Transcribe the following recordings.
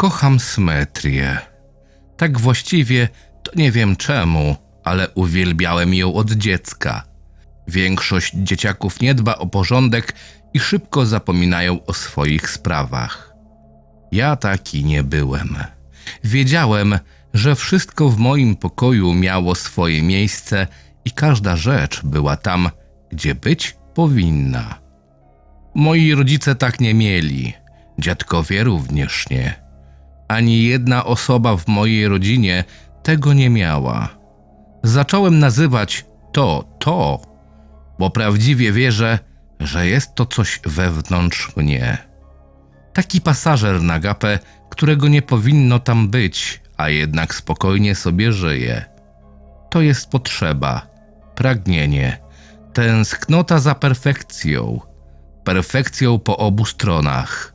Kocham symetrię. Tak właściwie to nie wiem czemu, ale uwielbiałem ją od dziecka. Większość dzieciaków nie dba o porządek i szybko zapominają o swoich sprawach. Ja taki nie byłem. Wiedziałem, że wszystko w moim pokoju miało swoje miejsce i każda rzecz była tam, gdzie być powinna. Moi rodzice tak nie mieli, dziadkowie również nie. Ani jedna osoba w mojej rodzinie tego nie miała. Zacząłem nazywać to to, bo prawdziwie wierzę, że jest to coś wewnątrz mnie. Taki pasażer na gapę, którego nie powinno tam być, a jednak spokojnie sobie żyje. To jest potrzeba, pragnienie, tęsknota za perfekcją, perfekcją po obu stronach.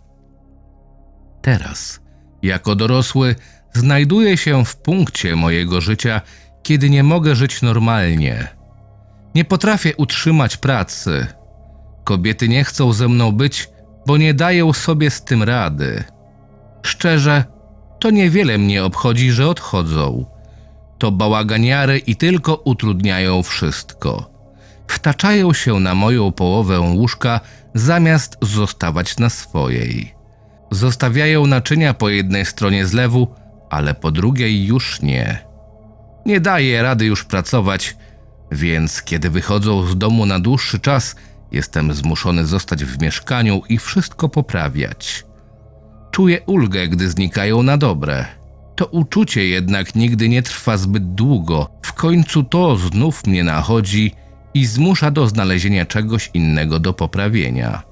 Teraz, jako dorosły, znajduję się w punkcie mojego życia, kiedy nie mogę żyć normalnie. Nie potrafię utrzymać pracy. Kobiety nie chcą ze mną być, bo nie dają sobie z tym rady. Szczerze, to niewiele mnie obchodzi, że odchodzą. To bałaganiary i tylko utrudniają wszystko. Wtaczają się na moją połowę łóżka, zamiast zostawać na swojej. Zostawiają naczynia po jednej stronie zlewu, ale po drugiej już nie. Nie daje rady już pracować, więc kiedy wychodzą z domu na dłuższy czas, jestem zmuszony zostać w mieszkaniu i wszystko poprawiać. Czuję ulgę, gdy znikają na dobre. To uczucie jednak nigdy nie trwa zbyt długo. W końcu to znów mnie nachodzi i zmusza do znalezienia czegoś innego do poprawienia.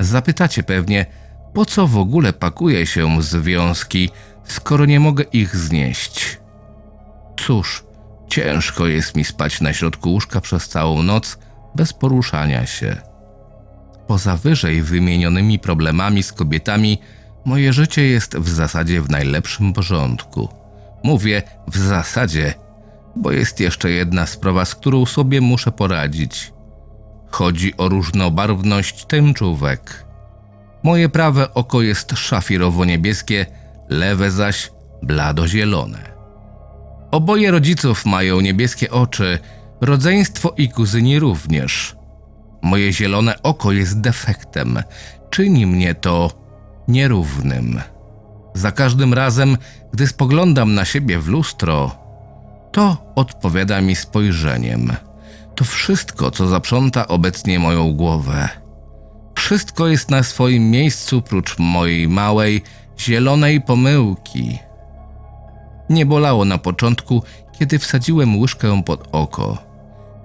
Zapytacie pewnie, po co w ogóle pakuję się związki, skoro nie mogę ich znieść? Cóż, ciężko jest mi spać na środku łóżka przez całą noc bez poruszania się. Poza wyżej wymienionymi problemami z kobietami, moje życie jest w zasadzie w najlepszym porządku. Mówię w zasadzie, bo jest jeszcze jedna sprawa, z którą sobie muszę poradzić. Chodzi o różnobarwność tęczówek. Moje prawe oko jest szafirowo-niebieskie, lewe zaś blado-zielone. Oboje rodziców mają niebieskie oczy, rodzeństwo i kuzyni również. Moje zielone oko jest defektem, czyni mnie to nierównym. Za każdym razem, gdy spoglądam na siebie w lustro, to odpowiada mi spojrzeniem. To wszystko, co zaprząta obecnie moją głowę. Wszystko jest na swoim miejscu, prócz mojej małej, zielonej pomyłki. Nie bolało na początku, kiedy wsadziłem łyżkę pod oko.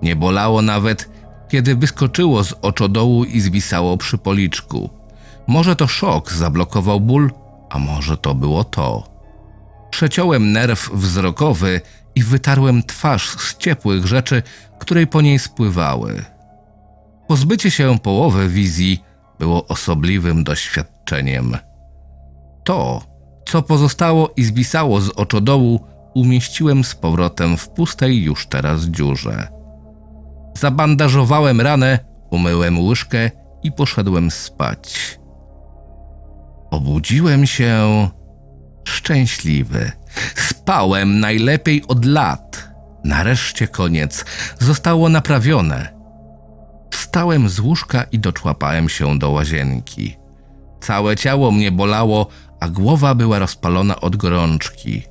Nie bolało nawet, kiedy wyskoczyło z oczodołu i zwisało przy policzku. Może to szok zablokował ból, a może to było to. Przeciąłem nerw wzrokowy i wytarłem twarz z ciepłych rzeczy, które po niej spływały. Pozbycie się połowy wizji było osobliwym doświadczeniem. To, co pozostało i zwisało z oczodołu, umieściłem z powrotem w pustej już teraz dziurze. Zabandażowałem ranę, umyłem łyżkę i poszedłem spać. Obudziłem się szczęśliwy. Spałem najlepiej od lat. Nareszcie koniec. Zostało naprawione. Wstałem z łóżka i doczłapałem się do łazienki. Całe ciało mnie bolało, a głowa była rozpalona od gorączki.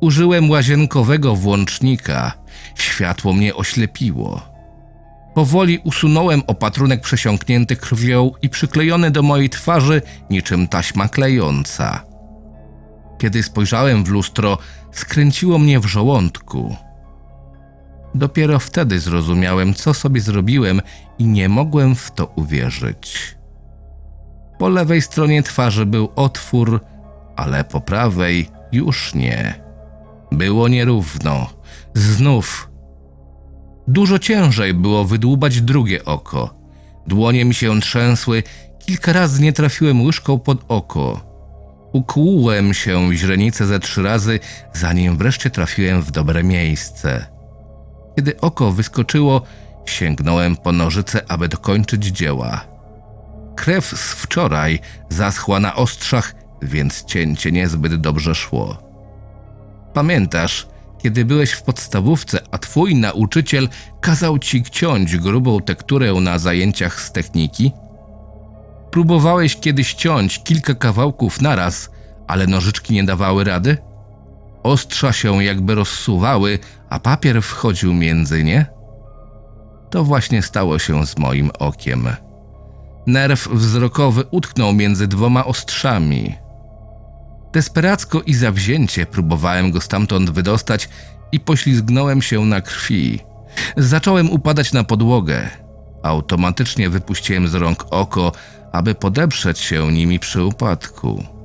Użyłem łazienkowego włącznika. Światło mnie oślepiło. Powoli usunąłem opatrunek przesiąknięty krwią i przyklejony do mojej twarzy niczym taśma klejąca. Kiedy spojrzałem w lustro, skręciło mnie w żołądku. Dopiero wtedy zrozumiałem, co sobie zrobiłem i nie mogłem w to uwierzyć. Po lewej stronie twarzy był otwór, ale po prawej już nie. Było nierówno. Znów. Dużo ciężej było wydłubać drugie oko. Dłonie mi się trzęsły, kilka razy nie trafiłem łyżką pod oko. Ukłułem się w źrenicę ze trzy razy, zanim wreszcie trafiłem w dobre miejsce. Kiedy oko wyskoczyło, sięgnąłem po nożyce, aby dokończyć dzieła. Krew z wczoraj zaschła na ostrzach więc cięcie niezbyt dobrze szło. Pamiętasz, kiedy byłeś w podstawówce, a twój nauczyciel kazał ci ciąć grubą tekturę na zajęciach z techniki? Próbowałeś kiedyś ciąć kilka kawałków naraz, ale nożyczki nie dawały rady? Ostrza się jakby rozsuwały, a papier wchodził między nie? To właśnie stało się z moim okiem. Nerw wzrokowy utknął między dwoma ostrzami. Desperacko i zawzięcie próbowałem go stamtąd wydostać i poślizgnąłem się na krwi. Zacząłem upadać na podłogę. Automatycznie wypuściłem z rąk oko, aby podeprzeć się nimi przy upadku.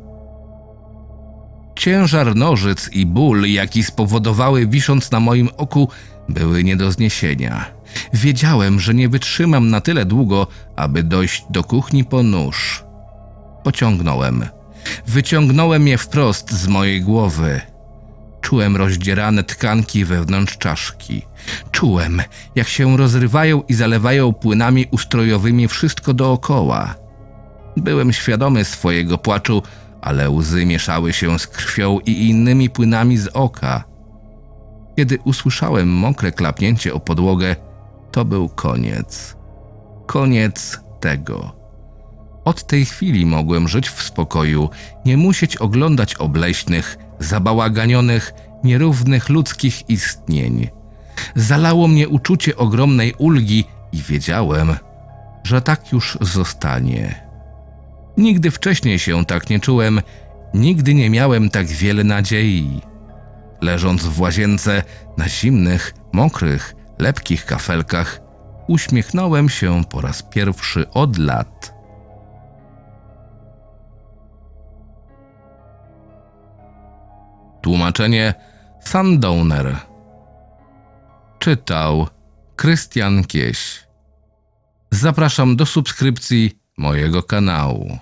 Ciężar nożyc i ból, jaki spowodowały wisząc na moim oku, były nie do zniesienia. Wiedziałem, że nie wytrzymam na tyle długo, aby dojść do kuchni po nóż. Pociągnąłem. Wyciągnąłem je wprost z mojej głowy. Czułem rozdzierane tkanki wewnątrz czaszki. Czułem, jak się rozrywają i zalewają płynami ustrojowymi wszystko dookoła. Byłem świadomy swojego płaczu, ale łzy mieszały się z krwią i innymi płynami z oka. Kiedy usłyszałem mokre klapnięcie o podłogę, to był koniec. Koniec tego. Od tej chwili mogłem żyć w spokoju, nie musieć oglądać obleśnych, zabałaganionych, nierównych ludzkich istnień. Zalało mnie uczucie ogromnej ulgi i wiedziałem, że tak już zostanie. Nigdy wcześniej się tak nie czułem, nigdy nie miałem tak wiele nadziei. Leżąc w łazience na zimnych, mokrych, lepkich kafelkach, uśmiechnąłem się po raz pierwszy od lat. Tłumaczenie Sundowner Czytał Krystian Kieś Zapraszam do subskrypcji mojego kanału.